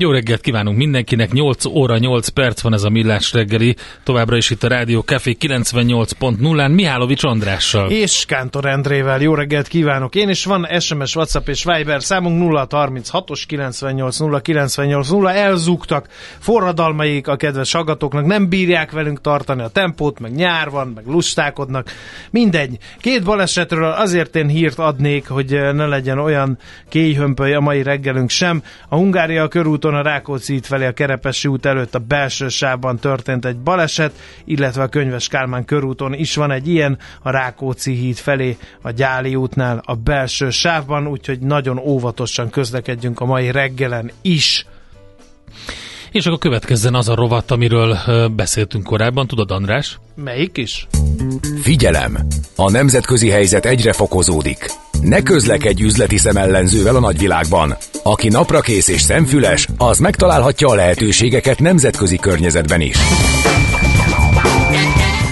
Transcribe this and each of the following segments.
Jó reggelt kívánunk mindenkinek, 8 óra 8 perc van ez a Millás reggeli, továbbra is itt a Rádió Café 98.0-án Mihálovics Andrással. És Kántor Endrével, jó reggelt kívánok én, és van SMS, WhatsApp és Viber számunk 036-os 98 98 0, elzúgtak forradalmaik a kedves hallgatóknak, nem bírják velünk tartani a tempót, meg nyár van, meg lustákodnak, mindegy. Két balesetről azért én hírt adnék, hogy ne legyen olyan kéjhömpöly a mai reggelünk sem. A Hungária körúton úton a Rákóczi út felé a Kerepesi út előtt a belső sávban történt egy baleset, illetve a Könyves Kálmán körúton is van egy ilyen, a Rákóczi híd felé a Gyáli útnál a belső sávban, úgyhogy nagyon óvatosan közlekedjünk a mai reggelen is. És akkor következzen az a rovat, amiről beszéltünk korábban, tudod András? Melyik is? Figyelem! A nemzetközi helyzet egyre fokozódik. Ne közlekedj üzleti szemellenzővel a nagyvilágban. Aki naprakész és szemfüles, az megtalálhatja a lehetőségeket nemzetközi környezetben is.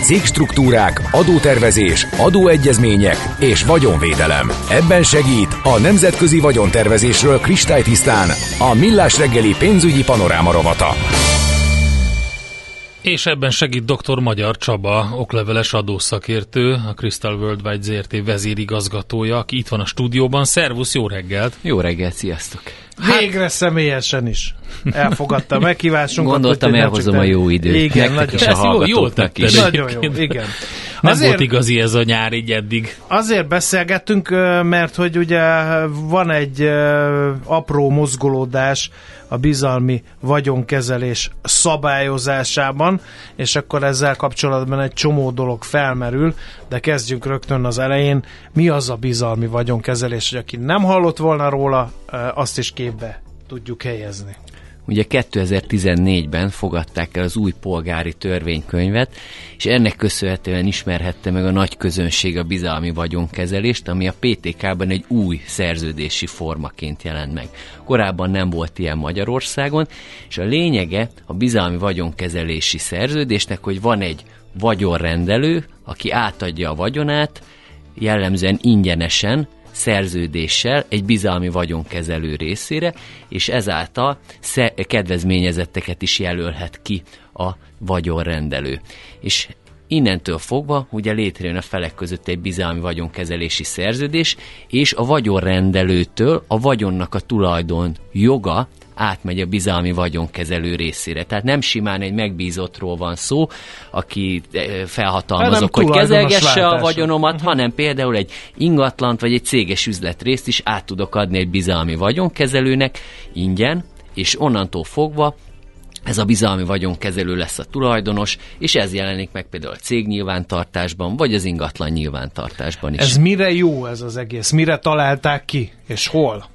Cégstruktúrák, adótervezés, adóegyezmények és vagyonvédelem. Ebben segít a Nemzetközi Vagyontervezésről kristálytisztán a Millás reggeli pénzügyi panoráma rovata. És ebben segít dr. Magyar Csaba, okleveles adószakértő, a Crystal Worldwide ZRT vezérigazgatója, aki itt van a stúdióban. Szervusz, jó reggelt! Jó reggelt, sziasztok! Hát, Végre személyesen is elfogadta a meghívásunkat. Gondoltam, elhozom a jó időt. Igen, nagyon, is a jó, jól tetted. Is. Nagyon jó, igen. Nem azért, volt igazi ez a nyár így eddig. Azért beszélgettünk, mert hogy ugye van egy apró mozgolódás a bizalmi vagyonkezelés szabályozásában, és akkor ezzel kapcsolatban egy csomó dolog felmerül, de kezdjünk rögtön az elején. Mi az a bizalmi vagyonkezelés, hogy aki nem hallott volna róla, azt is képbe tudjuk helyezni. Ugye 2014-ben fogadták el az új polgári törvénykönyvet, és ennek köszönhetően ismerhette meg a nagy közönség a bizalmi vagyonkezelést, ami a PTK-ban egy új szerződési formaként jelent meg. Korábban nem volt ilyen Magyarországon, és a lényege a bizalmi vagyonkezelési szerződésnek, hogy van egy vagyonrendelő, aki átadja a vagyonát, jellemzően ingyenesen szerződéssel egy bizalmi vagyonkezelő részére, és ezáltal kedvezményezetteket is jelölhet ki a vagyonrendelő. És Innentől fogva ugye létrejön a felek között egy bizalmi vagyonkezelési szerződés, és a vagyonrendelőtől a vagyonnak a tulajdon joga átmegy a bizalmi vagyonkezelő részére. Tehát nem simán egy megbízottról van szó, aki eh, felhatalmazok, hogy kezelgesse a vagyonomat, uh-huh. hanem például egy ingatlant vagy egy céges üzletrészt is át tudok adni egy bizalmi vagyonkezelőnek ingyen, és onnantól fogva ez a bizalmi vagyonkezelő lesz a tulajdonos, és ez jelenik meg például a cég nyilvántartásban, vagy az ingatlan nyilvántartásban is. Ez mire jó ez az egész? Mire találták ki? És hol?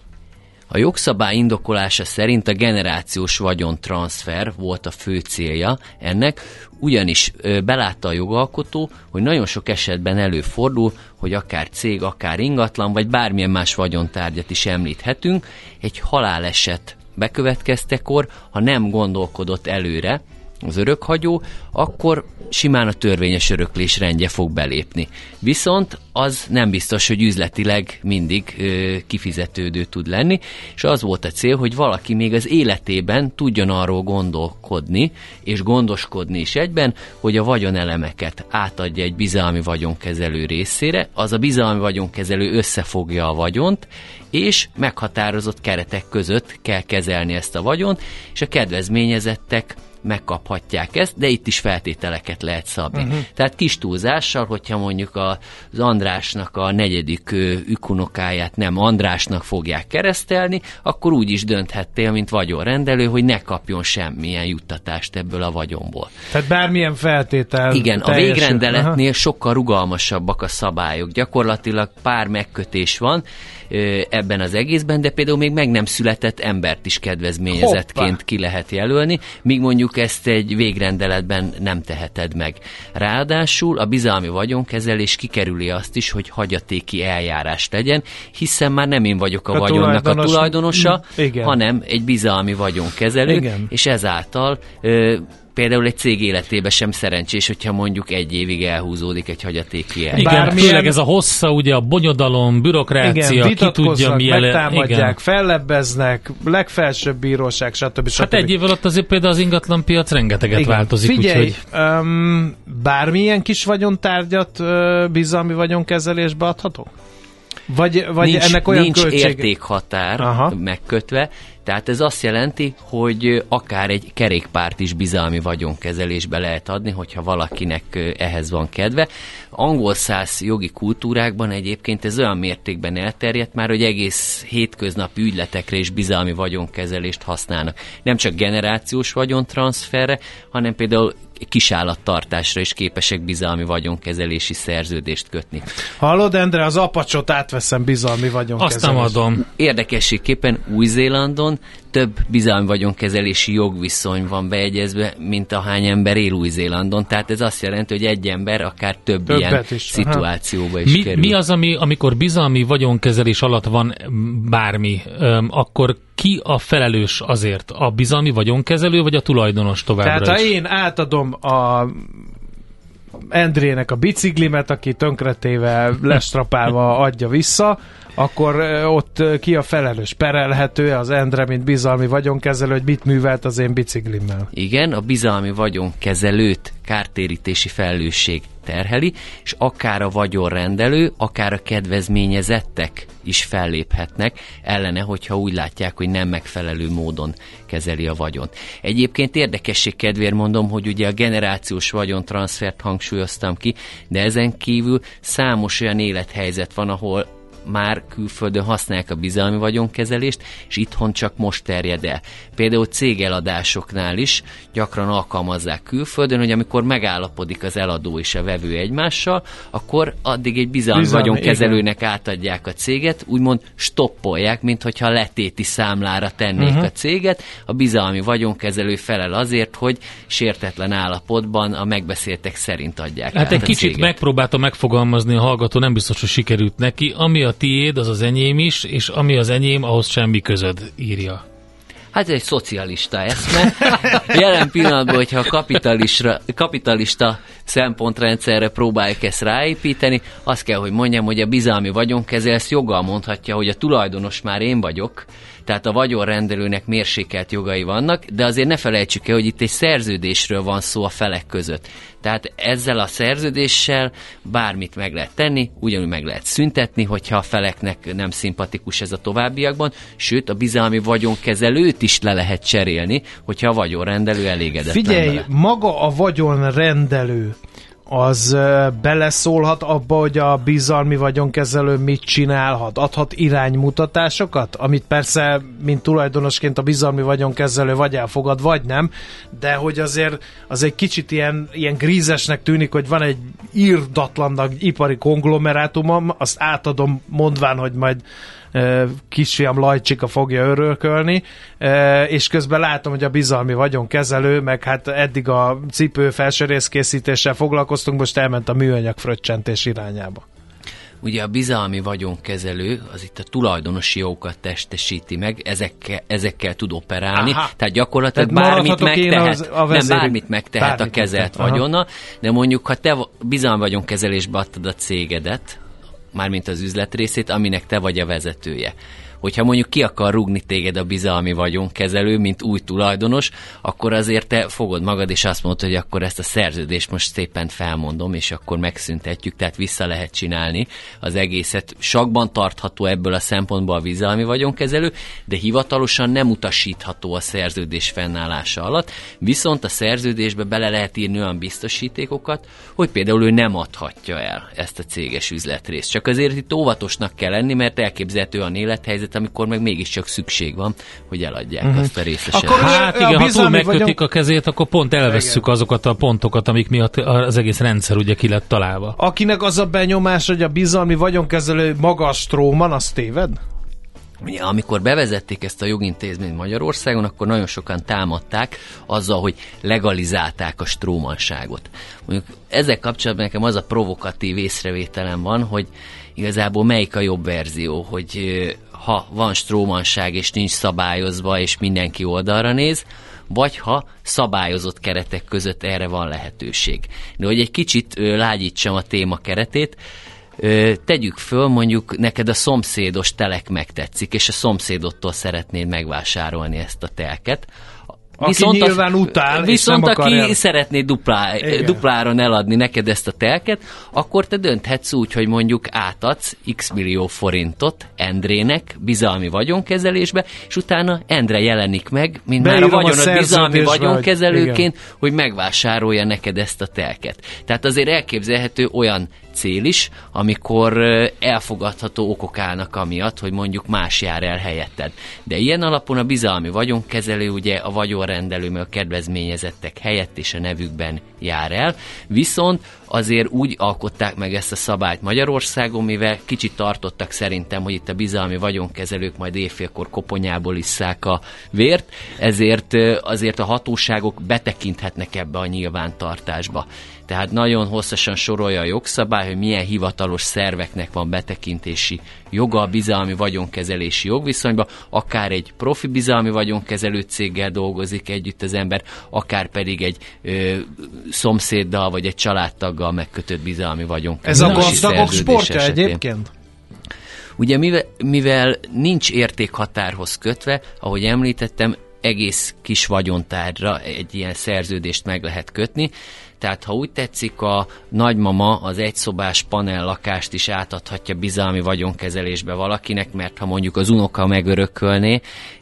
A jogszabály indokolása szerint a generációs vagyontranszfer volt a fő célja ennek, ugyanis belátta a jogalkotó, hogy nagyon sok esetben előfordul, hogy akár cég, akár ingatlan, vagy bármilyen más vagyontárgyat is említhetünk, egy haláleset bekövetkeztekor, ha nem gondolkodott előre, az örökhagyó, akkor simán a törvényes öröklés rendje fog belépni. Viszont az nem biztos, hogy üzletileg mindig ö, kifizetődő tud lenni, és az volt a cél, hogy valaki még az életében tudjon arról gondolkodni, és gondoskodni is egyben, hogy a vagyonelemeket átadja egy bizalmi vagyonkezelő részére, az a bizalmi vagyonkezelő összefogja a vagyont, és meghatározott keretek között kell kezelni ezt a vagyont, és a kedvezményezettek megkaphatják ezt, de itt is feltételeket lehet szabni. Uh-huh. Tehát kis túlzással, hogyha mondjuk az Andrásnak a negyedik ükunokáját nem Andrásnak fogják keresztelni, akkor úgy is dönthettél, mint vagyonrendelő, hogy ne kapjon semmilyen juttatást ebből a vagyonból. Tehát bármilyen feltétel. Igen, teljesül. a végrendeletnél Aha. sokkal rugalmasabbak a szabályok. Gyakorlatilag pár megkötés van, ebben az egészben, de például még meg nem született embert is kedvezményezetként Hoppá. ki lehet jelölni, míg mondjuk ezt egy végrendeletben nem teheted meg. Ráadásul a bizalmi vagyonkezelés kikerüli azt is, hogy hagyatéki eljárás legyen, hiszen már nem én vagyok a, a vagyonnak tulajdonos, a tulajdonosa, igen. hanem egy bizalmi vagyonkezelő, igen. és ezáltal ö, például egy cég életében sem szerencsés, hogyha mondjuk egy évig elhúzódik egy hagyatéki el. Igen, Bármilyen... főleg ez a hossza, ugye a bonyodalom, bürokrácia, igen, ki tudja mi megtámadják, igen. fellebbeznek, legfelsőbb bíróság, stb. stb. Hát egy év alatt azért például az ingatlan piac rengeteget igen. változik. Figyelj, úgyhogy... um, bármilyen kis vagyontárgyat uh, bizalmi vagyonkezelésbe adhatok? Vagy, vagy nincs, ennek olyan nincs költség... értékhatár Aha. megkötve, tehát ez azt jelenti, hogy akár egy kerékpárt is bizalmi vagyonkezelésbe lehet adni, hogyha valakinek ehhez van kedve. Angol száz jogi kultúrákban egyébként ez olyan mértékben elterjedt már, hogy egész hétköznapi ügyletekre is bizalmi vagyonkezelést használnak. Nem csak generációs vagyontranszferre, hanem például kisállattartásra is képesek bizalmi vagyonkezelési szerződést kötni. Hallod, Endre, az apacsot átveszem bizalmi vagyonkezelést. Azt nem adom. Érdekességképpen Új-Zélandon több bizalmi vagyonkezelési jogviszony van beegyezve, mint ahány ember él Új-Zélandon. Tehát ez azt jelenti, hogy egy ember akár több Többet ilyen is. szituációba is mi, kerül. Mi az, ami, amikor bizalmi vagyonkezelés alatt van bármi, öm, akkor ki a felelős azért? A bizalmi vagyonkezelő, vagy a tulajdonos továbbra Tehát is? ha én átadom a Endrének a biciklimet, aki tönkretéve, lestrapálva adja vissza, akkor ott ki a felelős? Perelhető az Endre, mint bizalmi vagyonkezelő, hogy mit művelt az én biciklimmel? Igen, a bizalmi vagyonkezelőt kártérítési felelősség terheli, és akár a vagyonrendelő, akár a kedvezményezettek is felléphetnek ellene, hogyha úgy látják, hogy nem megfelelő módon kezeli a vagyon. Egyébként érdekesség kedvéért mondom, hogy ugye a generációs vagyontranszfert hangsúlyoztam ki, de ezen kívül számos olyan élethelyzet van, ahol már külföldön használják a bizalmi vagyonkezelést, és itthon csak most terjed el. Például cégeladásoknál is gyakran alkalmazzák külföldön, hogy amikor megállapodik az eladó és a vevő egymással, akkor addig egy bizalmi, bizalmi vagyonkezelőnek igen. átadják a céget, úgymond stoppolják, mint hogyha letéti számlára tennék uh-huh. a céget. A bizalmi vagyonkezelő felel azért, hogy sértetlen állapotban a megbeszéltek szerint adják Hát egy kicsit céget. megpróbálta megfogalmazni a hallgató, nem biztos, hogy sikerült neki. Ami a a tiéd, az az enyém is, és ami az enyém, ahhoz semmi közöd írja. Hát ez egy szocialista eszme. Jelen pillanatban, hogyha a kapitalista, kapitalista szempontrendszerre próbáljuk ezt ráépíteni, azt kell, hogy mondjam, hogy a bizalmi vagyonkezelő ezt joggal mondhatja, hogy a tulajdonos már én vagyok, tehát a vagyonrendelőnek mérsékelt jogai vannak, de azért ne felejtsük el, hogy itt egy szerződésről van szó a felek között. Tehát ezzel a szerződéssel bármit meg lehet tenni, ugyanúgy meg lehet szüntetni, hogyha a feleknek nem szimpatikus ez a továbbiakban, sőt a bizalmi vagyonkezelőt is le lehet cserélni, hogyha a vagyonrendelő elégedett. Figyelj, vele. maga a vagyonrendelő az beleszólhat abba, hogy a bizalmi vagyonkezelő mit csinálhat? Adhat iránymutatásokat? Amit persze, mint tulajdonosként a bizalmi vagyonkezelő vagy elfogad, vagy nem, de hogy azért az egy kicsit ilyen, ilyen grízesnek tűnik, hogy van egy írdatlan ipari konglomerátumom, azt átadom mondván, hogy majd kisfiam Lajcsika fogja örölkölni, és közben látom, hogy a bizalmi vagyonkezelő, meg hát eddig a cipő felsőrészkészítéssel foglalkoztunk, most elment a műanyag fröccsentés irányába. Ugye a bizalmi vagyonkezelő az itt a tulajdonosi jogokat testesíti meg, ezekkel, ezekkel tud operálni, Aha. tehát gyakorlatilag tehát bármit megtehet, az, a nem bármit megtehet bármit a kezelt vagyona, de mondjuk ha te bizalmi vagyonkezelésbe adtad a cégedet, mármint az üzletrészét, aminek te vagy a vezetője. Hogyha mondjuk ki akar rúgni téged a bizalmi vagyonkezelő, mint új tulajdonos, akkor azért te fogod magad, és azt mondod, hogy akkor ezt a szerződést most szépen felmondom, és akkor megszüntetjük, tehát vissza lehet csinálni az egészet. Sakban tartható ebből a szempontból a bizalmi vagyonkezelő, de hivatalosan nem utasítható a szerződés fennállása alatt, viszont a szerződésbe bele lehet írni olyan biztosítékokat, hogy például ő nem adhatja el ezt a céges üzletrészt. Csak azért itt óvatosnak kell lenni, mert elképzelhető a élethelyzet, amikor meg mégiscsak szükség van, hogy eladják uh-huh. azt a részeset. Akkor hát igen, ha túl megkötik vagyunk... a kezét, akkor pont elvesszük igen. azokat a pontokat, amik miatt az egész rendszer ugye ki lett találva. Akinek az a benyomás, hogy a bizalmi vagyonkezelő magas tróman, az téved? Ugye, amikor bevezették ezt a jogintézményt Magyarországon, akkor nagyon sokan támadták azzal, hogy legalizálták a strómanságot. Mondjuk ezzel kapcsolatban nekem az a provokatív észrevételem van, hogy igazából melyik a jobb verzió, hogy ha van strómanság és nincs szabályozva, és mindenki oldalra néz, vagy ha szabályozott keretek között erre van lehetőség. De hogy egy kicsit lágyítsam a téma keretét, tegyük föl, mondjuk neked a szomszédos telek megtetszik, és a szomszédottól szeretnéd megvásárolni ezt a telket, Viszont aki nyilván utál, Viszont aki el... szeretné duplá, dupláron eladni neked ezt a telket, akkor te dönthetsz úgy, hogy mondjuk átadsz x millió forintot Endrének bizalmi vagyonkezelésbe, és utána Endre jelenik meg, mint Beírom már a vagyonod a bizalmi vagyonkezelőként, vagy. hogy megvásárolja neked ezt a telket. Tehát azért elképzelhető olyan cél is, amikor elfogadható okok állnak amiatt, hogy mondjuk más jár el helyetted. De ilyen alapon a bizalmi vagyonkezelő ugye a vagyonrendelő, meg a kedvezményezettek helyett és a nevükben jár el, viszont azért úgy alkották meg ezt a szabályt Magyarországon, mivel kicsit tartottak szerintem, hogy itt a bizalmi vagyonkezelők majd évfélkor koponyából isszák a vért, ezért azért a hatóságok betekinthetnek ebbe a nyilvántartásba. Tehát nagyon hosszasan sorolja a jogszabály, hogy milyen hivatalos szerveknek van betekintési joga a bizalmi vagyonkezelési jogviszonyba, akár egy profi bizalmi vagyonkezelő céggel dolgozik együtt az ember, akár pedig egy ö, szomszéddal vagy egy családtaggal megkötött bizalmi vagyonkezelési Ez a gazdagok sportja esetén. egyébként? Ugye mivel, mivel nincs értékhatárhoz kötve, ahogy említettem, egész kis vagyontárra egy ilyen szerződést meg lehet kötni, tehát ha úgy tetszik, a nagymama az egyszobás panel lakást is átadhatja bizalmi vagyonkezelésbe valakinek, mert ha mondjuk az unoka megörökölné,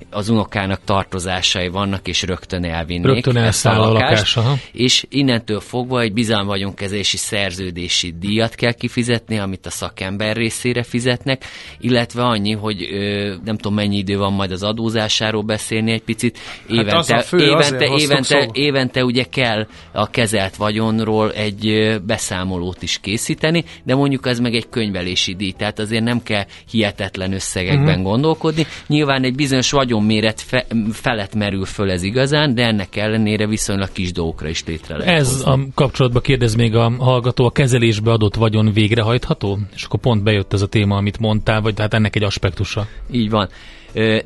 az unokának tartozásai vannak, és rögtön elvinnék rögtön ezt a lakást, a lakás, és innentől fogva egy bizalmi vagyonkezelési szerződési díjat kell kifizetni, amit a szakember részére fizetnek, illetve annyi, hogy ö, nem tudom mennyi idő van majd az adózásáról beszélni egy picit, évente, hát az fő, évente, évente, évente ugye kell a kezelt vagy vagyonról egy beszámolót is készíteni, de mondjuk ez meg egy könyvelési díj, tehát azért nem kell hihetetlen összegekben uh-huh. gondolkodni. Nyilván egy bizonyos vagyonméret fe, felett merül föl ez igazán, de ennek ellenére viszonylag kis dolgokra is létre lehet Ez hozni. a kapcsolatban kérdez még a hallgató, a kezelésbe adott vagyon végrehajtható? És akkor pont bejött ez a téma, amit mondtál, vagy tehát ennek egy aspektusa. Így van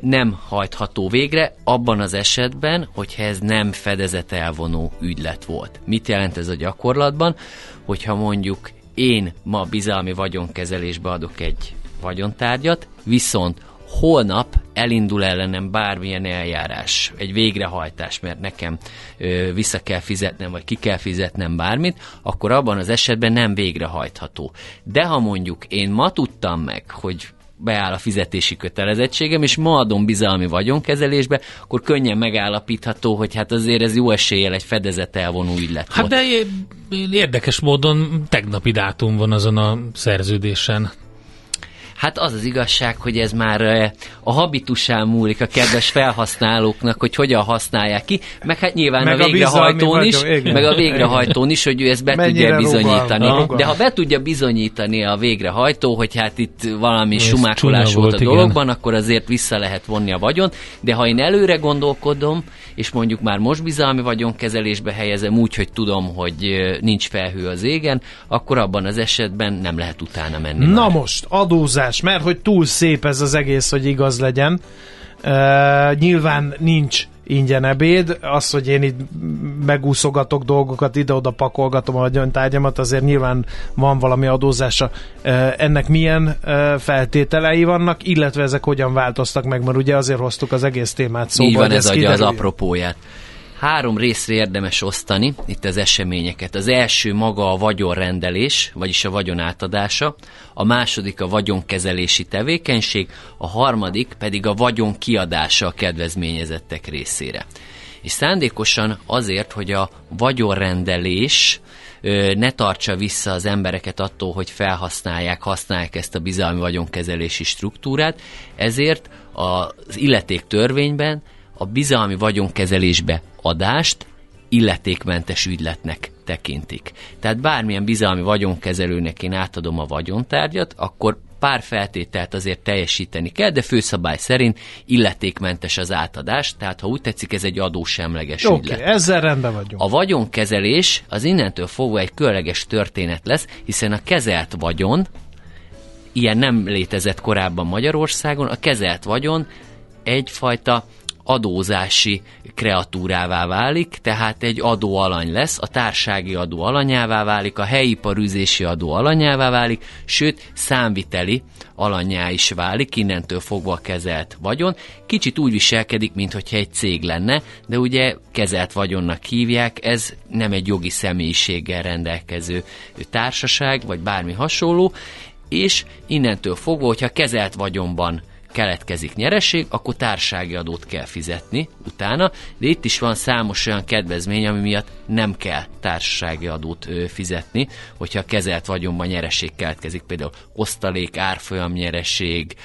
nem hajtható végre, abban az esetben, hogyha ez nem fedezet elvonó ügylet volt. Mit jelent ez a gyakorlatban? Hogyha mondjuk én ma bizalmi vagyonkezelésbe adok egy vagyontárgyat, viszont holnap elindul ellenem bármilyen eljárás, egy végrehajtás, mert nekem ö, vissza kell fizetnem, vagy ki kell fizetnem bármit, akkor abban az esetben nem végrehajtható. De ha mondjuk én ma tudtam meg, hogy beáll a fizetési kötelezettségem, és ma adom bizalmi vagyonkezelésbe, akkor könnyen megállapítható, hogy hát azért ez jó eséllyel egy fedezet elvonó ügylet Hát de érdekes módon tegnapi dátum van azon a szerződésen. Hát az az igazság, hogy ez már eh, a habitusán múlik a kedves felhasználóknak, hogy hogyan használják ki, meg hát nyilván meg a végrehajtón is, vagyok, meg a végrehajtón is, hogy ő ezt be Mennyire tudja bizonyítani. Rugal, De ha be tudja bizonyítani a végrehajtó, hogy hát itt valami ez sumákolás volt a dologban, igen. akkor azért vissza lehet vonni a vagyon. De ha én előre gondolkodom, és mondjuk már most bizalmi vagyonkezelésbe helyezem úgy, hogy tudom, hogy eh, nincs felhő az égen, akkor abban az esetben nem lehet utána menni. Na már. most, adózás megoldás, mert hogy túl szép ez az egész, hogy igaz legyen. Uh, nyilván nincs ingyen ebéd. Az, hogy én itt megúszogatok dolgokat, ide-oda pakolgatom a vagyontárgyamat, azért nyilván van valami adózása. Ennek milyen feltételei vannak, illetve ezek hogyan változtak meg, mert ugye azért hoztuk az egész témát szóba. Így van, ez, ez adja az apropóját. Három részre érdemes osztani itt az eseményeket. Az első maga a vagyonrendelés, vagyis a vagyon átadása, a második a vagyonkezelési tevékenység, a harmadik pedig a vagyon kiadása a kedvezményezettek részére. És szándékosan azért, hogy a vagyonrendelés ne tartsa vissza az embereket attól, hogy felhasználják, használják ezt a bizalmi vagyonkezelési struktúrát, ezért az illeték törvényben a bizalmi vagyonkezelésbe adást illetékmentes ügyletnek tekintik. Tehát bármilyen bizalmi vagyonkezelőnek én átadom a vagyontárgyat, akkor pár feltételt azért teljesíteni kell, de főszabály szerint illetékmentes az átadás, tehát ha úgy tetszik, ez egy adósemleges Oké, ügylet. ezzel rendben vagyunk. A vagyonkezelés az innentől fogva egy különleges történet lesz, hiszen a kezelt vagyon, ilyen nem létezett korábban Magyarországon, a kezelt vagyon egyfajta adózási kreatúrává válik, tehát egy adóalany lesz, a társági adó alanyává válik, a helyi parűzési adó alanyává válik, sőt számviteli alanyá is válik, innentől fogva kezelt vagyon. Kicsit úgy viselkedik, mintha egy cég lenne, de ugye kezelt vagyonnak hívják, ez nem egy jogi személyiséggel rendelkező társaság, vagy bármi hasonló, és innentől fogva, hogyha kezelt vagyonban keletkezik nyereség, akkor társági adót kell fizetni utána, de itt is van számos olyan kedvezmény, ami miatt nem kell társasági adót fizetni, hogyha kezelt vagyonban nyereség keletkezik, például osztalék, árfolyam nyereség,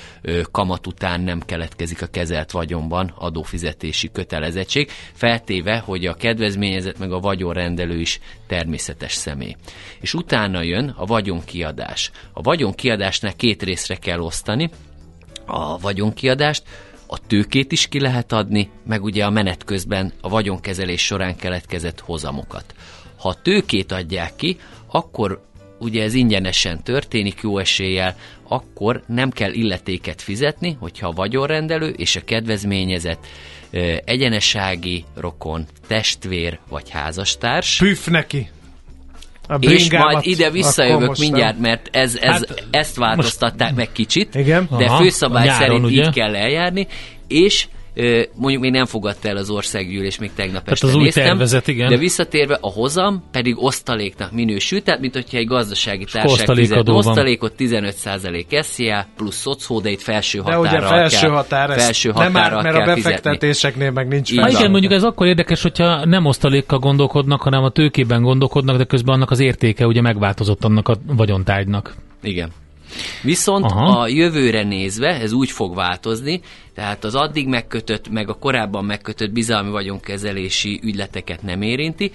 kamat után nem keletkezik a kezelt vagyonban adófizetési kötelezettség, feltéve, hogy a kedvezményezet meg a vagyonrendelő is természetes személy. És utána jön a vagyonkiadás. A vagyonkiadásnál két részre kell osztani, a vagyonkiadást, a tőkét is ki lehet adni, meg ugye a menet közben a vagyonkezelés során keletkezett hozamokat. Ha a tőkét adják ki, akkor ugye ez ingyenesen történik jó eséllyel, akkor nem kell illetéket fizetni, hogyha a vagyonrendelő és a kedvezményezett egyenesági rokon, testvér vagy házastárs. Püff neki! És majd ide visszajövök mindjárt, mert ez, ez, hát, ezt változtatták most... meg kicsit, Igen? de Aha, főszabály nyáron, szerint ugye? így kell eljárni, és mondjuk még nem fogadta el az országgyűlés, még tegnap hát este az néztem, új tervezet, igen. de visszatérve a hozam pedig osztaléknak minősül, tehát mint hogyha egy gazdasági társaság fizet osztalékot 15% SZIA plusz szocó, de itt felső de ugye felső kell, határ, felső nem már, mert a befektetéseknél meg nincs fel. Igen, mondjuk ez akkor érdekes, hogyha nem osztalékkal gondolkodnak, hanem a tőkében gondolkodnak, de közben annak az értéke ugye megváltozott annak a vagyontárgynak. Igen. Viszont Aha. a jövőre nézve ez úgy fog változni, tehát az addig megkötött, meg a korábban megkötött bizalmi vagyonkezelési ügyleteket nem érinti,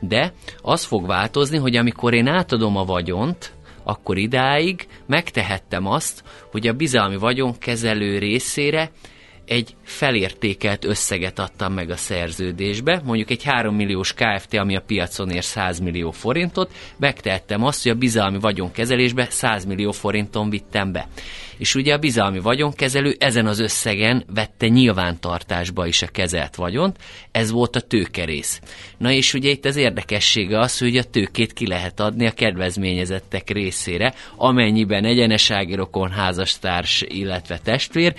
de az fog változni, hogy amikor én átadom a vagyont, akkor idáig megtehettem azt, hogy a bizalmi vagyonkezelő részére egy felértékelt összeget adtam meg a szerződésbe, mondjuk egy 3 milliós KFT, ami a piacon ér 100 millió forintot, megtehettem azt, hogy a bizalmi vagyonkezelésbe 100 millió forinton vittem be. És ugye a bizalmi vagyonkezelő ezen az összegen vette nyilvántartásba is a kezelt vagyont, ez volt a tőkerész. Na és ugye itt az érdekessége az, hogy a tőkét ki lehet adni a kedvezményezettek részére, amennyiben egyenesági rokon, házastárs, illetve testvér,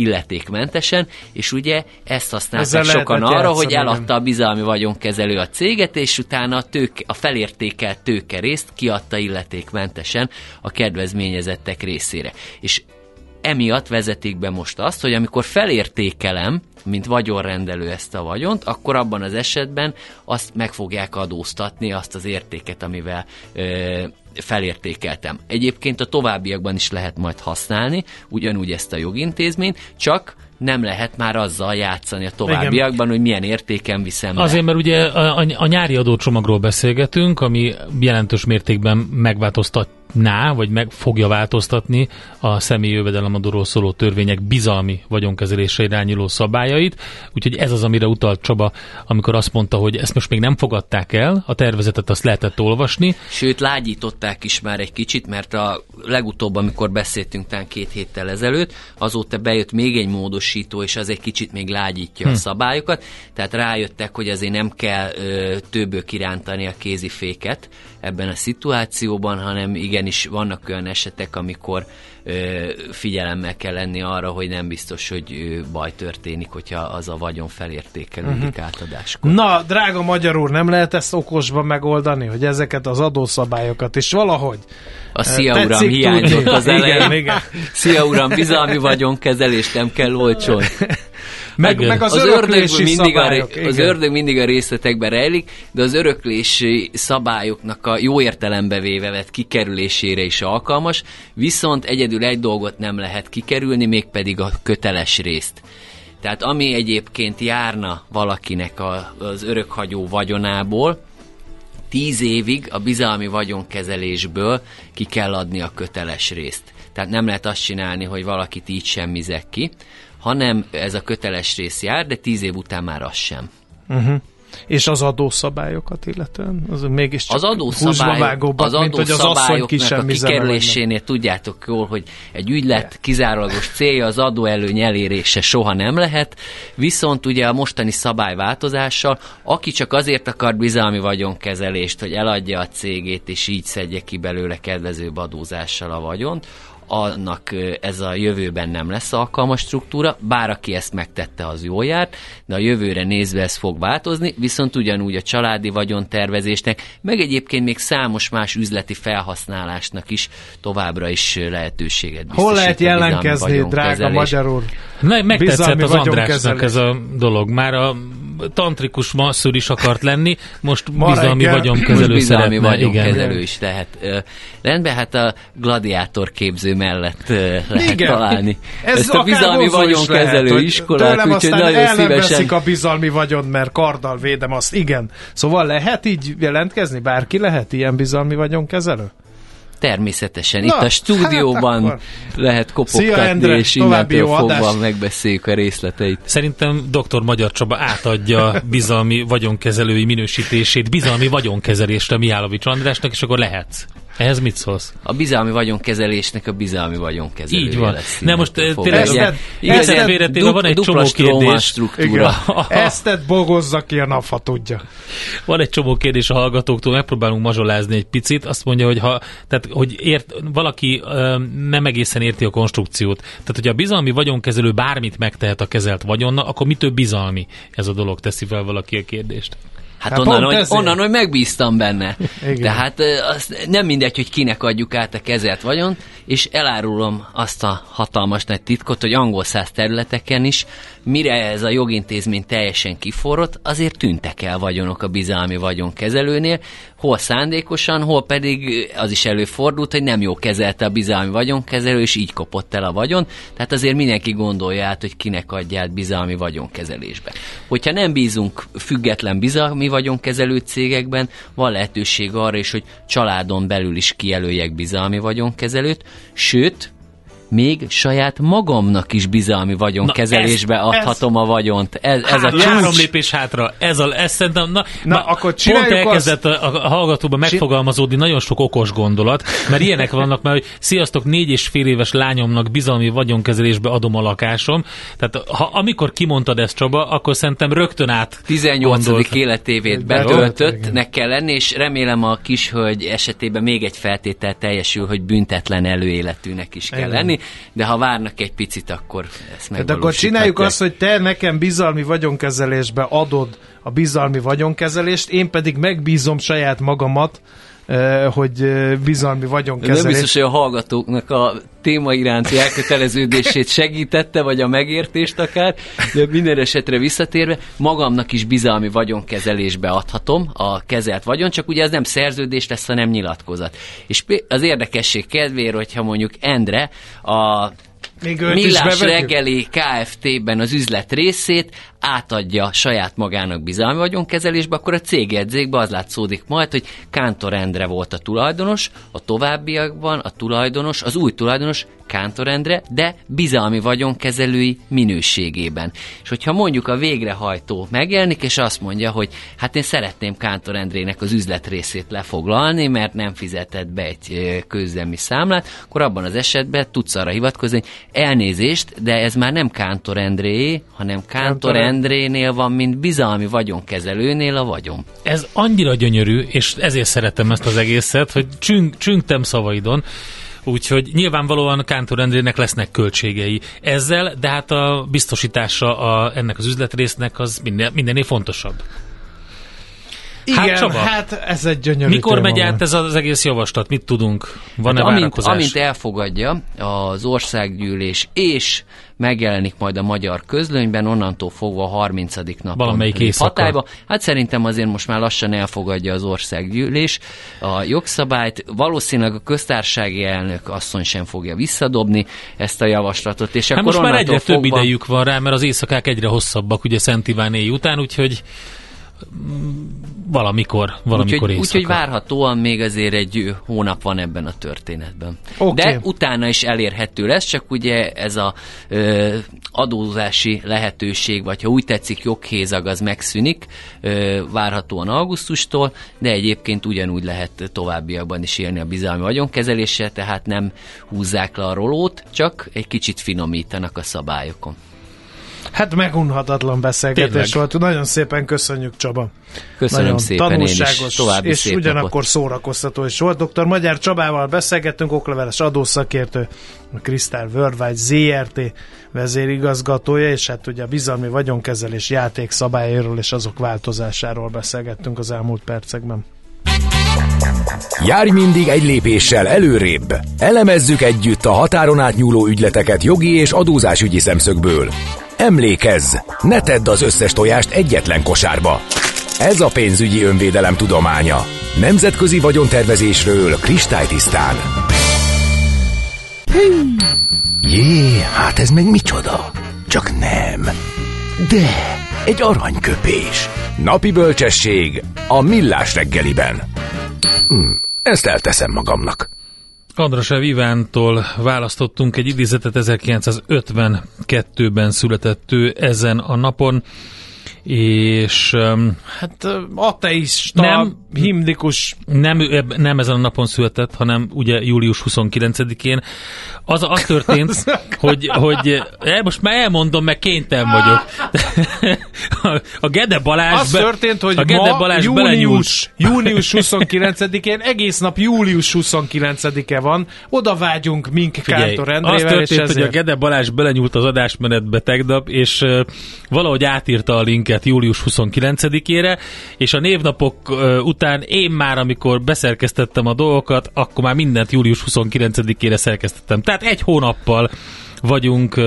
illetékmentesen, és ugye ezt használták sokan arra, hogy eladta a bizalmi vagyonkezelő a céget, és utána a, tőke, a felértékelt tőkerészt kiadta illetékmentesen a kedvezményezettek részére. És emiatt vezetik be most azt, hogy amikor felértékelem, mint vagyonrendelő ezt a vagyont, akkor abban az esetben azt meg fogják adóztatni, azt az értéket, amivel ö, felértékeltem. Egyébként a továbbiakban is lehet majd használni, ugyanúgy ezt a jogintézményt, csak nem lehet már azzal játszani a továbbiakban, Igen. hogy milyen értéken viszem le. Azért, mert ugye a, a, a nyári adócsomagról beszélgetünk, ami jelentős mértékben megváltoztat változtatná, vagy meg fogja változtatni a személyi jövedelemadóról szóló törvények bizalmi vagyonkezelésre irányuló szabályait. Úgyhogy ez az, amire utalt Csaba, amikor azt mondta, hogy ezt most még nem fogadták el, a tervezetet azt lehetett olvasni. Sőt, lágyították is már egy kicsit, mert a legutóbb, amikor beszéltünk talán két héttel ezelőtt, azóta bejött még egy módosító, és az egy kicsit még lágyítja hm. a szabályokat, tehát rájöttek, hogy azért nem kell ö, többől kirántani a kéziféket ebben a szituációban, hanem igenis vannak olyan esetek, amikor ö, figyelemmel kell lenni arra, hogy nem biztos, hogy ö, baj történik, hogyha az a vagyon felértékelődik uh-huh. átadáskor. Na, drága magyar úr, nem lehet ezt okosban megoldani, hogy ezeket az adószabályokat is valahogy a Szia Uram hiányzott az elején. Igen, igen. Szia Uram, bizalmi vagyonkezelést nem kell olcsón. Meg, meg az, az ördög mindig a, Az ördög mindig a részletekben rejlik, de az öröklési szabályoknak a jó értelembe véve vett kikerülésére is alkalmas, viszont egyedül egy dolgot nem lehet kikerülni, mégpedig a köteles részt. Tehát ami egyébként járna valakinek a, az örökhagyó vagyonából, tíz évig a bizalmi vagyonkezelésből ki kell adni a köteles részt. Tehát nem lehet azt csinálni, hogy valakit így semmizek ki, hanem ez a köteles rész jár, de tíz év után már az sem. Uh-huh. És az adószabályokat illetően? Az mégis az adószabályok, az adószabályoknak a kikerülésénél tudjátok jól, hogy egy ügylet kizárólagos célja az adóelőny elérése soha nem lehet, viszont ugye a mostani szabályváltozással, aki csak azért akar bizalmi vagyonkezelést, hogy eladja a cégét, és így szedje ki belőle kedvezőbb adózással a vagyont, annak ez a jövőben nem lesz alkalmas struktúra, bár aki ezt megtette, az jól járt, de a jövőre nézve ez fog változni, viszont ugyanúgy a családi vagyontervezésnek, meg egyébként még számos más üzleti felhasználásnak is továbbra is lehetőséget biztosít. Hol lehet jelentkezni, drága magyar úr? Ne, megtetszett az Andrásnak ez a dolog. Már a tantrikus masszúr is akart lenni, most Ma bizalmi vagyonkezelő bizalmi szeretne. vagyonkezelő igen. is lehet. Rendben, hát a gladiátor képző mellett lehet igen. találni. Ez Ezt a bizalmi vagyonkezelő lehet, iskolát, úgyhogy nagyon szívesen... a bizalmi vagyon, mert karddal védem azt. Igen. Szóval lehet így jelentkezni? Bárki lehet ilyen bizalmi vagyonkezelő? Természetesen. Na, Itt a stúdióban hát lehet kopogtatni, Szia, Endre, és innentől fogva adás. megbeszéljük a részleteit. Szerintem dr. Magyar Csaba átadja bizalmi vagyonkezelői minősítését bizalmi vagyonkezelésre Mihálovics Andrásnak, és akkor lehetsz. Ehhez mit szólsz? A bizalmi vagyonkezelésnek a bizalmi vagyonkezelő. Így van. Lesz Nem most eh, tényleg ilyen, ilyen du- van egy csomó kérdés. struktúra. Ezt bogozza ki a nap, ha tudja. Van egy csomó kérdés a hallgatóktól, megpróbálunk mazsolázni egy picit. Azt mondja, hogy ha tehát, hogy ért, valaki nem egészen érti a konstrukciót. Tehát, hogy a bizalmi vagyonkezelő bármit megtehet a kezelt vagyonnal, akkor mitől bizalmi ez a dolog, teszi fel valaki a kérdést. Hát, hát onnan, hogy, onnan, hogy megbíztam benne. Igen. De hát az nem mindegy, hogy kinek adjuk át a kezelt vagyon, és elárulom azt a hatalmas nagy titkot, hogy angol száz területeken is, mire ez a jogintézmény teljesen kiforrott, azért tűntek el vagyonok a bizalmi vagyonkezelőnél, hol szándékosan, hol pedig az is előfordult, hogy nem jó kezelte a bizalmi vagyonkezelő, és így kopott el a vagyon. Tehát azért mindenki gondolja át, hogy kinek adja át bizalmi vagyonkezelésbe. Hogyha nem bízunk független bizalmi vagyonkezelő cégekben, van lehetőség arra is, hogy családon belül is kijelöljek bizalmi vagyonkezelőt, sőt, még saját magamnak is bizalmi vagyonkezelésbe na, ez, adhatom ez, a vagyont. Ez, ez hát, a Három lépés hátra. Ez, a, ez szerintem, na, na, na akkor pont elkezdett azt... a, a hallgatóban megfogalmazódni nagyon sok okos gondolat, mert ilyenek vannak, mert hogy sziasztok, négy és fél éves lányomnak bizalmi vagyonkezelésbe adom a lakásom. Tehát ha amikor kimondtad ezt Csaba, akkor szerintem rögtön át 18. gondolt. életévét betöltöttnek kell lenni, és remélem a kis hölgy esetében még egy feltétel teljesül, hogy büntetlen előéletűnek is kell Igen. lenni de ha várnak egy picit, akkor ezt meg. De akkor csináljuk azt, hogy te nekem bizalmi vagyonkezelésbe adod a bizalmi vagyonkezelést, én pedig megbízom saját magamat, hogy bizalmi vagyonkezelés. Nem biztos, hogy a hallgatóknak a téma iránti elköteleződését segítette, vagy a megértést akár, de minden esetre visszatérve, magamnak is bizalmi vagyonkezelésbe adhatom a kezelt vagyon, csak ugye ez nem szerződés lesz, hanem nyilatkozat. És az érdekesség kedvéért, hogyha mondjuk Endre a még Millás reggeli Kft-ben az üzlet részét átadja saját magának bizalmi vagyonkezelésbe, akkor a cégjegyzékbe az látszódik majd, hogy Kántor Endre volt a tulajdonos, a továbbiakban a tulajdonos, az új tulajdonos Kántor Endre, de bizalmi vagyonkezelői minőségében. És hogyha mondjuk a végrehajtó megjelenik, és azt mondja, hogy hát én szeretném Kántor Endrének az üzletrészét lefoglalni, mert nem fizetett be egy közüzemi számlát, akkor abban az esetben tudsz arra hivatkozni, hogy elnézést, de ez már nem Kántor Endré, hanem Kántor Endrénél van, mint bizalmi vagyonkezelőnél a vagyon. Ez annyira gyönyörű, és ezért szeretem ezt az egészet, hogy csünk, csüngtem szavaidon, Úgyhogy nyilvánvalóan Kántor Endrének lesznek költségei ezzel, de hát a biztosítása a, ennek az üzletrésznek az minden, mindennél fontosabb. Igen, hát, Csaba, hát ez egy gyönyörű Mikor megy át ez az egész javaslat? Mit tudunk? Van-e hát amint, amint elfogadja az országgyűlés és megjelenik majd a magyar közlönyben, onnantól fogva a 30. napon Valamelyik hatályba. Hát szerintem azért most már lassan elfogadja az országgyűlés a jogszabályt. Valószínűleg a köztársasági elnök asszony sem fogja visszadobni ezt a javaslatot. És hát akkor most már egyre fogva... több idejük van rá, mert az éjszakák egyre hosszabbak, ugye Szent Iván után, úgyhogy valamikor, valamikor úgyhogy, úgyhogy várhatóan még azért egy hónap van ebben a történetben. Okay. De utána is elérhető lesz, csak ugye ez a ö, adózási lehetőség, vagy ha úgy tetszik, joghézag az megszűnik, ö, várhatóan augusztustól, de egyébként ugyanúgy lehet továbbiakban is élni a bizalmi vagyonkezeléssel, tehát nem húzzák le a rolót, csak egy kicsit finomítanak a szabályokon. Hát megunhatatlan beszélgetés Tényleg. volt. Nagyon szépen köszönjük, Csaba. Köszönöm Nagyon szépen tanulságos én is. és szép ugyanakkor napot. szórakoztató is volt. Dr. Magyar Csabával beszélgettünk, okleveles adószakértő, a Krisztál Worldwide ZRT vezérigazgatója, és hát ugye a bizalmi vagyonkezelés játék szabályairól és azok változásáról beszélgettünk az elmúlt percekben. Járj mindig egy lépéssel előrébb. Elemezzük együtt a határon átnyúló ügyleteket jogi és adózásügyi szemszögből. Emlékezz, ne tedd az összes tojást egyetlen kosárba. Ez a pénzügyi önvédelem tudománya. Nemzetközi vagyontervezésről kristálytisztán. Jé, hát ez meg micsoda? Csak nem. De, egy aranyköpés. Napi bölcsesség a millás reggeliben. Hm, ezt elteszem magamnak. Andrasev Ivántól választottunk egy idézetet 1952-ben született ő ezen a napon és hát ateista, nem, himnikus. Nem, nem ezen a napon született, hanem ugye július 29-én. Az, az történt, hogy, hogy el, most már elmondom, meg kénytelen vagyok. a, a Gede Balázs... Az be, történt, hogy a Gede ma Balázs június, június 29-én, egész nap július 29-e van, oda vágyunk mink Kántor Endrével, Az történt, és ezért... hogy a Gede Balázs belenyúlt az adásmenetbe tegnap, és valahogy átírta a link minket július 29-ére, és a névnapok után én már, amikor beszerkesztettem a dolgokat, akkor már mindent július 29-ére szerkesztettem. Tehát egy hónappal vagyunk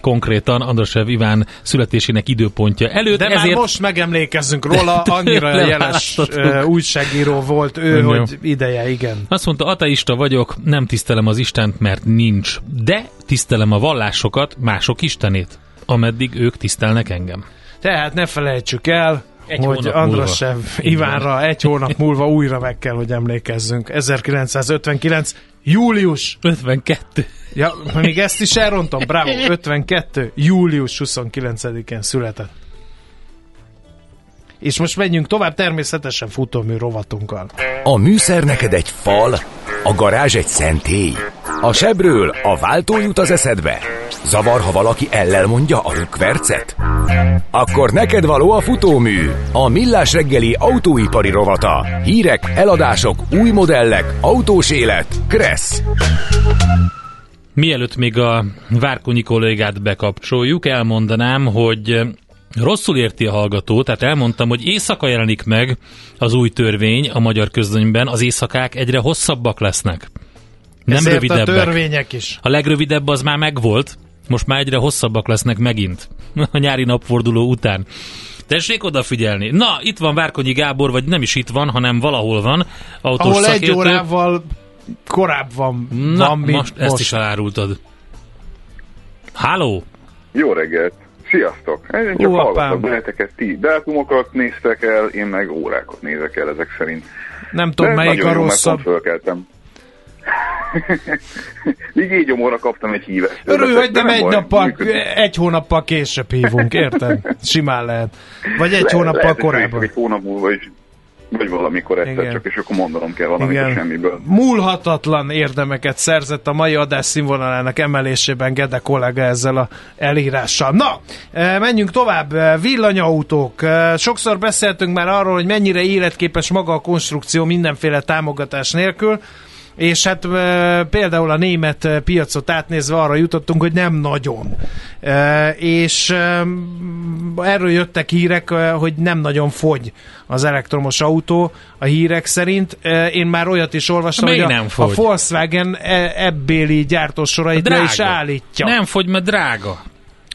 konkrétan Andrasev Iván születésének időpontja előtt. De ezért... már most megemlékezzünk róla, annyira jeles újságíró volt ő, Ön hogy ideje, igen. Azt mondta, ateista vagyok, nem tisztelem az Istent, mert nincs, de tisztelem a vallásokat, mások Istenét, ameddig ők tisztelnek engem. Tehát ne felejtsük el, egy hogy Andrasev Ivánra egy hónap múlva újra meg kell, hogy emlékezzünk. 1959. július 52. Ja, még ezt is elrontom, bravo, 52. július 29-én született. És most menjünk tovább természetesen futómű rovatunkkal. A műszer neked egy fal, a garázs egy szentély. A sebről a váltó jut az eszedbe. Zavar, ha valaki ellel mondja a rükvercet? Akkor neked való a futómű, a millás reggeli autóipari rovata. Hírek, eladások, új modellek, autós élet. Kressz. Mielőtt még a Várkonyi kollégát bekapcsoljuk, elmondanám, hogy rosszul érti a hallgató, tehát elmondtam, hogy éjszaka jelenik meg az új törvény a magyar közönyben, az éjszakák egyre hosszabbak lesznek. Nem Ezért rövidebbek. a törvények is. A legrövidebb az már megvolt, most már egyre hosszabbak lesznek megint a nyári napforduló után. Tessék odafigyelni. Na, itt van Várkonyi Gábor, vagy nem is itt van, hanem valahol van. Autós Ahol szakértő. egy órával korábban Na, van, mint most, most. ezt is elárultad. Háló! Jó reggelt! Sziasztok! Én csak hallgatok benneteket, ti dátumokat néztek el, én meg órákat nézek el ezek szerint. Nem tudom, De melyik a rosszabb. Fölkeltem. Így óra kaptam egy hívet. Örülj, hogy nem, nem egy, nappal, egy hónappal később hívunk, érted? Simán lehet. Vagy egy le, hónappal lehet, korábban. Egy hónap múlva is vagy valamikor egyszer Igen. csak, és akkor mondanom kell valamit Igen. semmiből. Múlhatatlan érdemeket szerzett a mai adás színvonalának emelésében Gede kollega ezzel a elírással. Na, e, menjünk tovább. E, villanyautók. E, sokszor beszéltünk már arról, hogy mennyire életképes maga a konstrukció mindenféle támogatás nélkül és hát e, például a német piacot átnézve arra jutottunk, hogy nem nagyon. E, és e, erről jöttek hírek, hogy nem nagyon fogy az elektromos autó a hírek szerint. Én már olyat is olvastam, hogy a, nem fogy. a Volkswagen ebbéli gyártósorait le is állítja. Nem fogy, mert drága.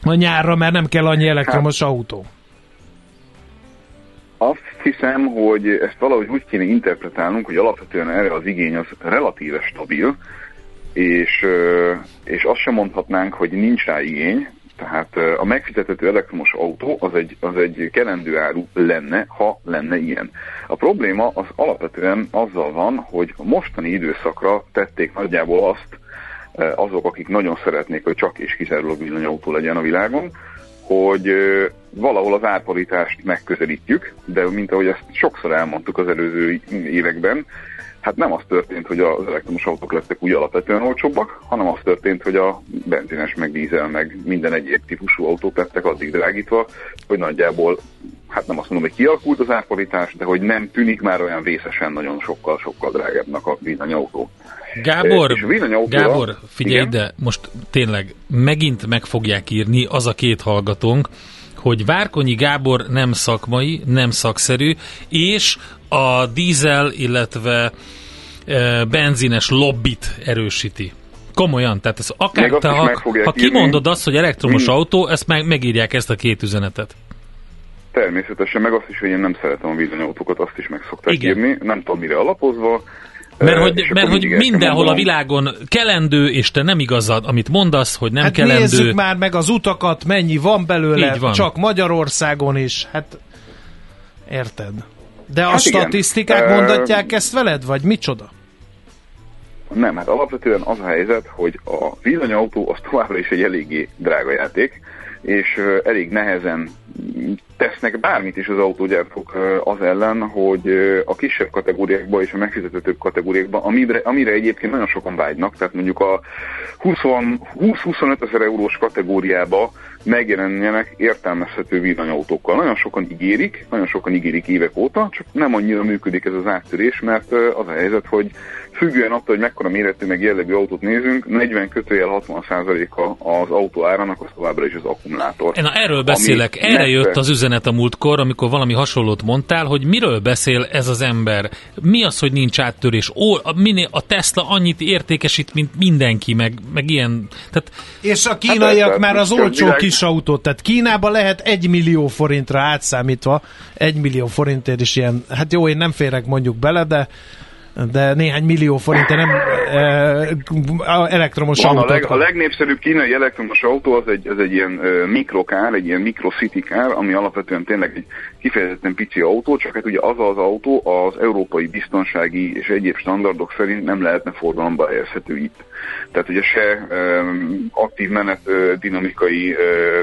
A nyárra, mert nem kell annyi elektromos hát. autó. Azt hiszem, hogy ezt valahogy úgy kéne interpretálnunk, hogy alapvetően erre az igény az relatíve stabil, és, és azt sem mondhatnánk, hogy nincs rá igény, tehát a megfizethető elektromos autó az egy, az egy kelendő áru lenne, ha lenne ilyen. A probléma az alapvetően azzal van, hogy a mostani időszakra tették nagyjából azt azok, akik nagyon szeretnék, hogy csak és kizárólag villanyautó legyen a világon, hogy valahol az árparitást megközelítjük, de mint ahogy ezt sokszor elmondtuk az előző években, hát nem az történt, hogy az elektromos autók lettek úgy alapvetően olcsóbbak, hanem az történt, hogy a benzines, meg dízel, meg minden egyéb típusú autók lettek addig drágítva, hogy nagyjából, hát nem azt mondom, hogy kialakult az árpalitás, de hogy nem tűnik már olyan vészesen nagyon sokkal-sokkal drágábbnak a villanyautó. Gábor, Gábor, figyelj igen? de most tényleg megint meg fogják írni az a két hallgatónk, hogy Várkonyi Gábor nem szakmai, nem szakszerű, és a dízel, illetve e, benzines lobbit erősíti. Komolyan, tehát ez akár te, ha, ha kimondod azt, hogy elektromos hmm. autó, ezt meg, megírják ezt a két üzenetet. Természetesen, meg azt is, hogy én nem szeretem a villanyautókat, azt is meg szokták Igen. írni, nem tudom mire alapozva, mert hogy, mert hogy mindenhol a világon kelendő, és te nem igazad, amit mondasz, hogy nem hát kelendő. nézzük már meg az utakat, mennyi van belőle, van. csak Magyarországon is. Hát érted. De hát a igen. statisztikák uh, mondatják ezt veled, vagy micsoda? Nem, hát alapvetően az a helyzet, hogy a villanyautó az továbbra is egy eléggé drága játék, és elég nehezen tesznek bármit is az autógyártók az ellen, hogy a kisebb kategóriákban és a megfizetőbb kategóriákban, amire, amire egyébként nagyon sokan vágynak, tehát mondjuk a 20-25 ezer eurós kategóriába megjelenjenek értelmezhető villanyautókkal. Nagyon sokan ígérik, nagyon sokan ígérik évek óta, csak nem annyira működik ez az áttörés, mert az a helyzet, hogy függően attól, hogy mekkora méretű meg jellegű autót nézünk, 40 kötőjel 60 a az autó árának az továbbra is az akkumulátor. Na erről beszélek, erre jött az üzenet a múltkor, amikor valami hasonlót mondtál, hogy miről beszél ez az ember? Mi az, hogy nincs áttörés? Ó, a, minél, a Tesla annyit értékesít, mint mindenki, meg, meg ilyen. Tehát... És a kínaiak hát, már az olcsó világ... kis autót, tehát Kínában lehet egy millió forintra átszámítva, egy millió forintért is ilyen, hát jó, én nem férek mondjuk bele, de de néhány millió forint nem e, elektromos Van autó. A, leg, a legnépszerűbb kínai elektromos autó az egy, az egy ilyen uh, mikrokár, egy ilyen mikrocity kár, ami alapvetően tényleg egy kifejezetten pici autó, csak hát ugye az az autó az európai biztonsági és egyéb standardok szerint nem lehetne forgalomba helyezhető itt. Tehát ugye se um, aktív menet uh, dinamikai uh,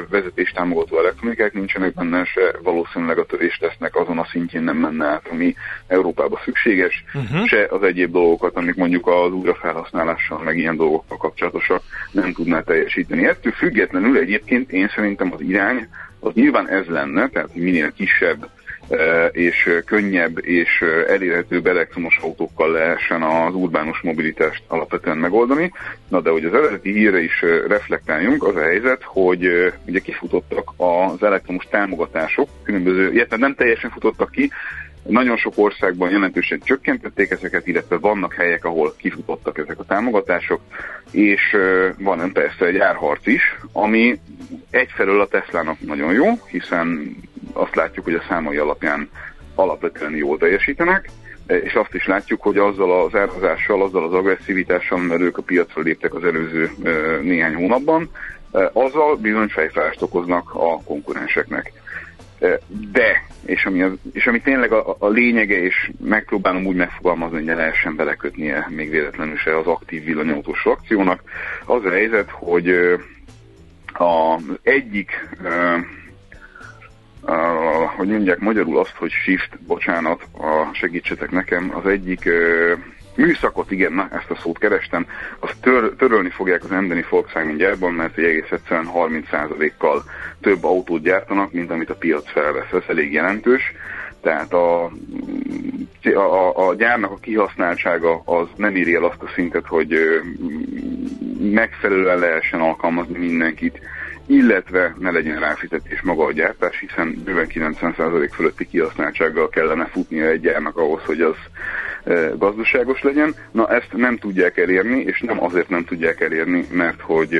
vezetés támogató elektronikák nincsenek benne, se valószínűleg a törést tesznek azon a szintjén nem menne át, ami Európában szükséges, uh-huh. se az egyéb dolgokat, amik mondjuk az újrafelhasználással, meg ilyen dolgokkal kapcsolatosak nem tudná teljesíteni. Ettől függetlenül egyébként én szerintem az irány az nyilván ez lenne, tehát minél kisebb e, és könnyebb és elérhetőbb elektromos autókkal lehessen az urbánus mobilitást alapvetően megoldani. Na de hogy az eredeti hírre is reflektáljunk, az a helyzet, hogy e, ugye kifutottak az elektromos támogatások, különböző, illetve nem teljesen futottak ki, nagyon sok országban jelentősen csökkentették ezeket, illetve vannak helyek, ahol kifutottak ezek a támogatások, és van persze egy árharc is, ami egyfelől a Teslának nagyon jó, hiszen azt látjuk, hogy a számai alapján alapvetően jól teljesítenek, és azt is látjuk, hogy azzal az árazással, azzal az agresszivitással, mert ők a piacra léptek az előző néhány hónapban, azzal bizony fejfájást okoznak a konkurenseknek. De, és ami, az, és ami tényleg a, a lényege, és megpróbálom úgy megfogalmazni, hogy ne lehessen belekötnie még véletlenül se az aktív villanyautós akciónak, az a helyzet, hogy az egyik Uh, hogy mondják magyarul azt, hogy shift, bocsánat, a segítsetek nekem, az egyik uh, műszakot, igen, na, ezt a szót kerestem, azt tör, törölni fogják az emberi Volkswagen gyárban, mert egy egész egyszerűen 30%-kal több autót gyártanak, mint amit a piac felvesz. Ez elég jelentős. Tehát a, a, a gyárnak a kihasználtsága az nem írja el azt a szintet, hogy megfelelően lehessen alkalmazni mindenkit, illetve ne legyen ráfizetés maga a gyártás, hiszen bőven 90% fölötti kihasználtsággal kellene futnia egy gyárnak ahhoz, hogy az gazdaságos legyen. Na ezt nem tudják elérni, és nem azért nem tudják elérni, mert hogy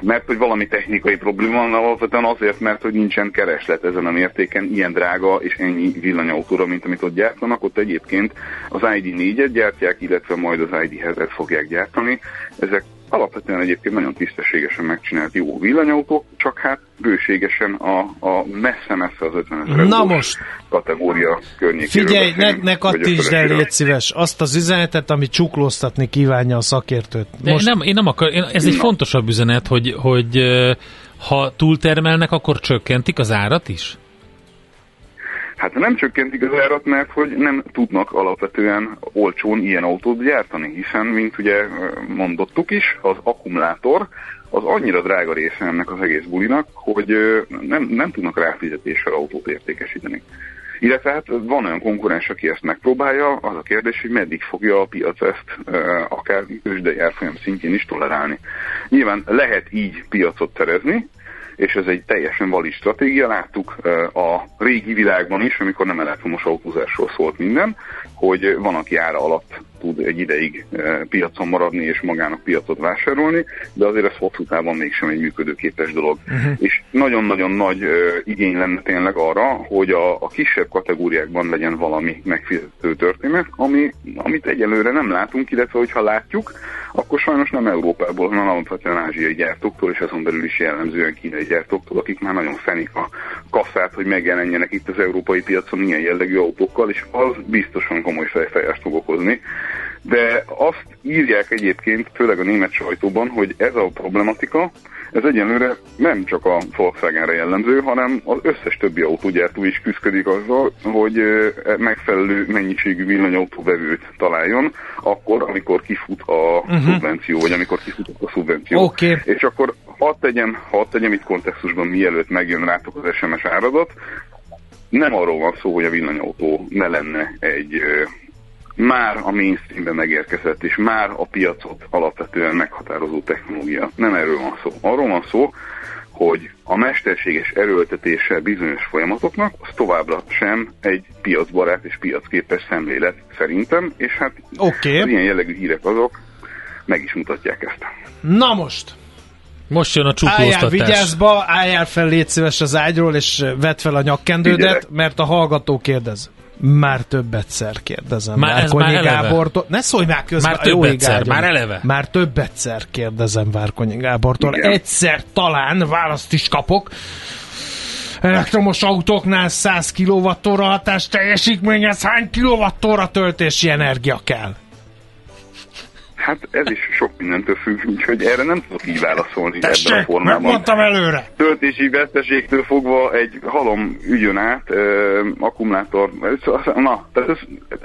mert hogy valami technikai probléma van, alapvetően azért, mert hogy nincsen kereslet ezen a mértéken, ilyen drága és ennyi villanyautóra, mint amit ott gyártanak. Ott egyébként az ID4-et gyártják, illetve majd az ID7-et fogják gyártani. Ezek alapvetően egyébként nagyon tisztességesen megcsinált jó villanyautók, csak hát bőségesen a, a messze-messze az 50 ezer Na most, kategória környékéről Figyelj, ne, ne kattintsd el, légy szíves, azt az üzenetet, ami csuklóztatni kívánja a szakértőt. De most... nem, én nem akar, én, ez egy Na. fontosabb üzenet, hogy, hogy ha túltermelnek, akkor csökkentik az árat is? Hát nem csökkentik az árat, mert hogy nem tudnak alapvetően olcsón ilyen autót gyártani, hiszen, mint ugye mondottuk is, az akkumulátor az annyira drága része ennek az egész bulinak, hogy nem, nem tudnak ráfizetéssel autót értékesíteni. Illetve hát van olyan konkurens, aki ezt megpróbálja, az a kérdés, hogy meddig fogja a piac ezt akár tőzsdei árfolyam szintjén is tolerálni. Nyilván lehet így piacot terezni, és ez egy teljesen valid stratégia. Láttuk a régi világban is, amikor nem elektromos autózásról szólt minden, hogy van, aki ára alatt tud egy ideig piacon maradni és magának piacot vásárolni, de azért ez hosszú távon mégsem egy működőképes dolog. Uh-huh. És nagyon-nagyon nagy igény lenne tényleg arra, hogy a, a kisebb kategóriákban legyen valami megfizető történet, ami, amit egyelőre nem látunk, illetve hogyha látjuk, akkor sajnos nem Európából, hanem alapvetően ázsiai gyártóktól, és azon belül is jellemzően kínai gyártóktól, akik már nagyon fenik a kasszát, hogy megjelenjenek itt az európai piacon ilyen jellegű autókkal, és az biztosan komoly fejfájást fog okozni. De azt írják egyébként, főleg a német sajtóban, hogy ez a problematika, ez egyenlőre nem csak a Volkswagenre jellemző, hanem az összes többi autógyártó is küzdik azzal, hogy e, megfelelő mennyiségű villanyautóvevőt találjon, akkor, amikor kifut a uh-huh. szubvenció, vagy amikor kifut a szubvenció. Okay. És akkor hadd tegyem, hadd tegyem itt kontextusban, mielőtt megjön rátok az SMS áradat, nem arról van szó, hogy a villanyautó ne lenne egy már a mainstreambe megérkezett, és már a piacot alapvetően meghatározó technológia. Nem erről van szó. Arról van szó, hogy a mesterséges erőltetése bizonyos folyamatoknak az továbbra sem egy piacbarát és piacképes szemlélet szerintem, és hát okay. az ilyen jellegű hírek azok meg is mutatják ezt. Na most! Most jön a csuklóztatás. Álljál vigyázba, álljál fel, légy szíves az ágyról, és vedd fel a nyakkendődet, Figyelek. mert a hallgató kérdez. Már több egyszer kérdezem. Már, ez már Gábortól. Ne szólj már közben. Már több egyszer, már eleve. Már több egyszer kérdezem Várkonyi Gábortól. Igen. Egyszer talán választ is kapok. Elektromos autóknál 100 kWh hatás teljesítményhez hány kWh töltési energia kell? Hát ez is sok mindentől függ, úgyhogy erre nem tudok így válaszolni Tessék, ebben a formában. megmondtam előre! Töltési veszteségtől fogva egy halom ügyön át, uh, akkumulátor, na, tehát ez,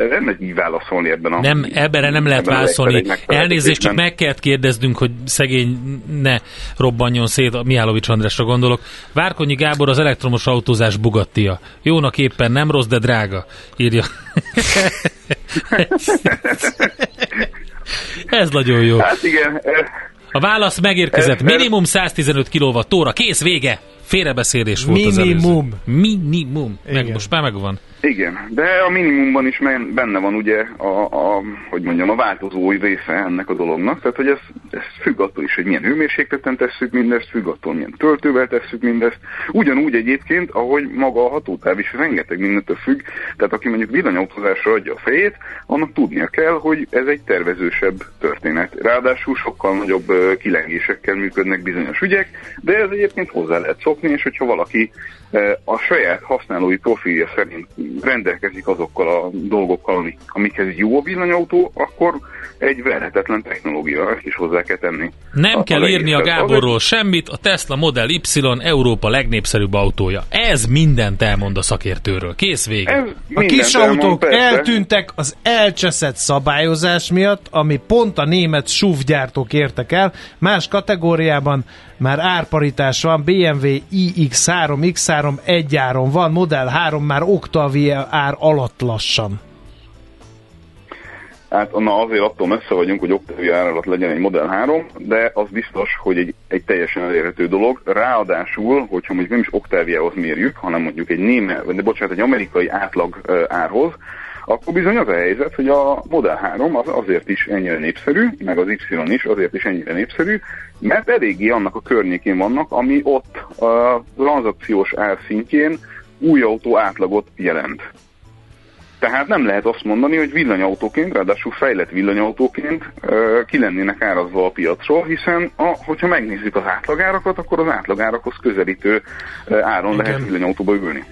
nem egy így válaszolni ebben a... Nem, ebben nem lehet válaszolni. Elnézést, csak meg kellett kérdeznünk, hogy szegény ne robbanjon szét, a Mihálovics Andrásra gondolok. Várkonyi Gábor az elektromos autózás bugattia. Jónak éppen nem rossz, de drága, írja. Ez nagyon jó. Hát igen. A válasz megérkezett. Minimum 115 kWh. Kész, vége. Félrebeszélés volt Minimum. az előző. Minimum. Meg, most már megvan. Igen, de a minimumban is benne van ugye a, a, hogy mondjam, a változó része ennek a dolognak, tehát hogy ez, ez függ attól is, hogy milyen hőmérsékleten tesszük mindezt, függ attól, milyen töltővel tesszük mindezt. Ugyanúgy egyébként, ahogy maga a hatótáv is rengeteg mindentől függ, tehát aki mondjuk villanyautózásra adja a fejét, annak tudnia kell, hogy ez egy tervezősebb történet. Ráadásul sokkal nagyobb kilengésekkel működnek bizonyos ügyek, de ez egyébként hozzá lehet szokni, és hogyha valaki a saját használói profilja szerint rendelkezik azokkal a dolgokkal, amikhez jó a villanyautó, akkor egy verhetetlen technológia, ezt is hozzá kell tenni. Nem a, kell a írni a Gáborról az, semmit, a Tesla Model Y Európa legnépszerűbb autója. Ez mindent elmond a szakértőről. Kész vége. a kis autók persze. eltűntek az elcseszett szabályozás miatt, ami pont a német SUV gyártók értek el. Más kategóriában már árparitás van, BMW iX3, X3 egy áron van, Model 3 már Octavia ár alatt lassan. Hát na azért attól messze vagyunk, hogy Octavia ár alatt legyen egy Model 3, de az biztos, hogy egy, egy teljesen elérhető dolog. Ráadásul, hogyha mondjuk nem is Octaviahoz mérjük, hanem mondjuk egy német, de bocsánat, egy amerikai átlag árhoz, akkor bizony az a helyzet, hogy a Model 3 az azért is ennyire népszerű, meg az Y is azért is ennyire népszerű, mert eléggé annak a környékén vannak, ami ott a tranzakciós ár szintjén új autó átlagot jelent. Tehát nem lehet azt mondani, hogy villanyautóként, ráadásul fejlett villanyautóként ki lennének árazva a piacról, hiszen a, hogyha megnézzük az átlagárakat, akkor az átlagárakhoz közelítő áron Igen. lehet villanyautóba ülni.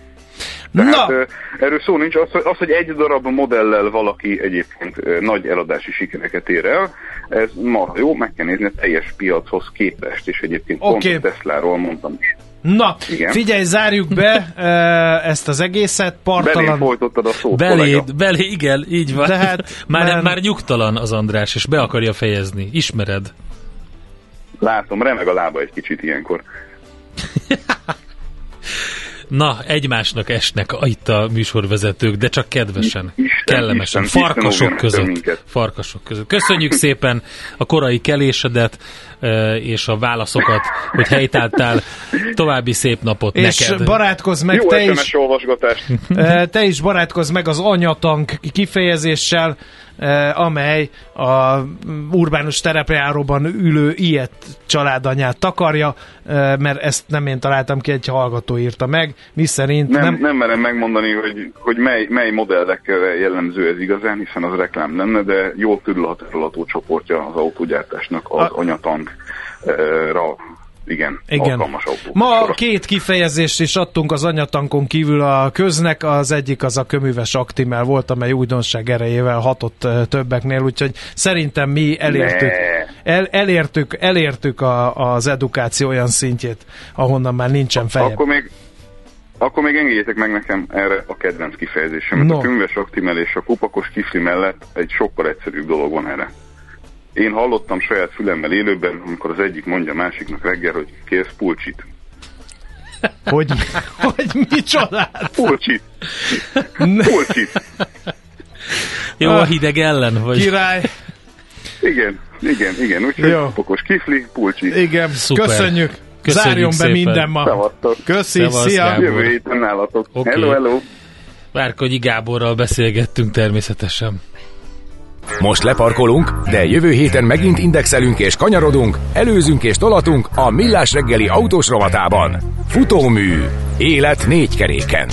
Tehát Na. erről szó nincs. Az, az, hogy egy darab modellel valaki egyébként nagy eladási sikereket ér el, ez ma jó, meg kell nézni a teljes piachoz képest, és egyébként okay. pont a Tesla-ról mondtam is. Na, Igen. figyelj, zárjuk be ezt az egészet, partalan... Belé folytottad a szót, belé, belé, igen, így van. De hát, már, már... már nyugtalan az András, és be akarja fejezni. Ismered? Látom, remeg a lába egy kicsit ilyenkor. Na, egymásnak esnek itt a műsorvezetők, de csak kedvesen, Isten, kellemesen, Isten, farkasok Isten között. Farkasok között. Köszönjük szépen a korai kelésedet és a válaszokat, hogy helytáltál. További szép napot és neked. És barátkozz meg Jó te is. olvasgatást. Te is barátkozz meg az anyatank kifejezéssel, amely a urbánus terepjáróban ülő ilyet családanyát takarja, mert ezt nem én találtam ki, egy hallgató írta meg, mi szerint nem... Nem, nem merem megmondani, hogy, hogy mely, mely modellekre jellemző ez igazán, hiszen az reklám lenne, de jól körülhatárolható csoportja az autógyártásnak az a... anyatankra igen, igen. Ma két kifejezést is adtunk az anyatankon kívül a köznek, az egyik az a köműves aktimel volt, amely újdonság erejével hatott többeknél, úgyhogy szerintem mi elértük, el, elértük, elértük a, az edukáció olyan szintjét, ahonnan már nincsen feje. Akkor még, akkor még engedjétek meg nekem erre a kedvenc kifejezésem. No. A köműves aktimel és a kupakos kifli mellett egy sokkal egyszerűbb dolog van erre. Én hallottam saját fülemmel élőben, amikor az egyik mondja a másiknak reggel, hogy kész pulcsit. Hogy, hogy csodát? Pulcsit. Pulcsit. Jó, a hideg ellen, vagy? Király. Igen, igen, igen. Úgyhogy pokos kifli, pulcsi. Igen, Szuper. köszönjük. Köszönjük Zárjon szépen. be minden ma. Szevasztok. Köszi, Szevasz, szia. Gábor. Jövő héten nálatok. Okay. Hello, hello. Várkogyi Gáborral beszélgettünk természetesen. Most leparkolunk, de jövő héten megint indexelünk és kanyarodunk, előzünk és tolatunk a Millás reggeli autós rovatában. Futómű. Élet négy keréken.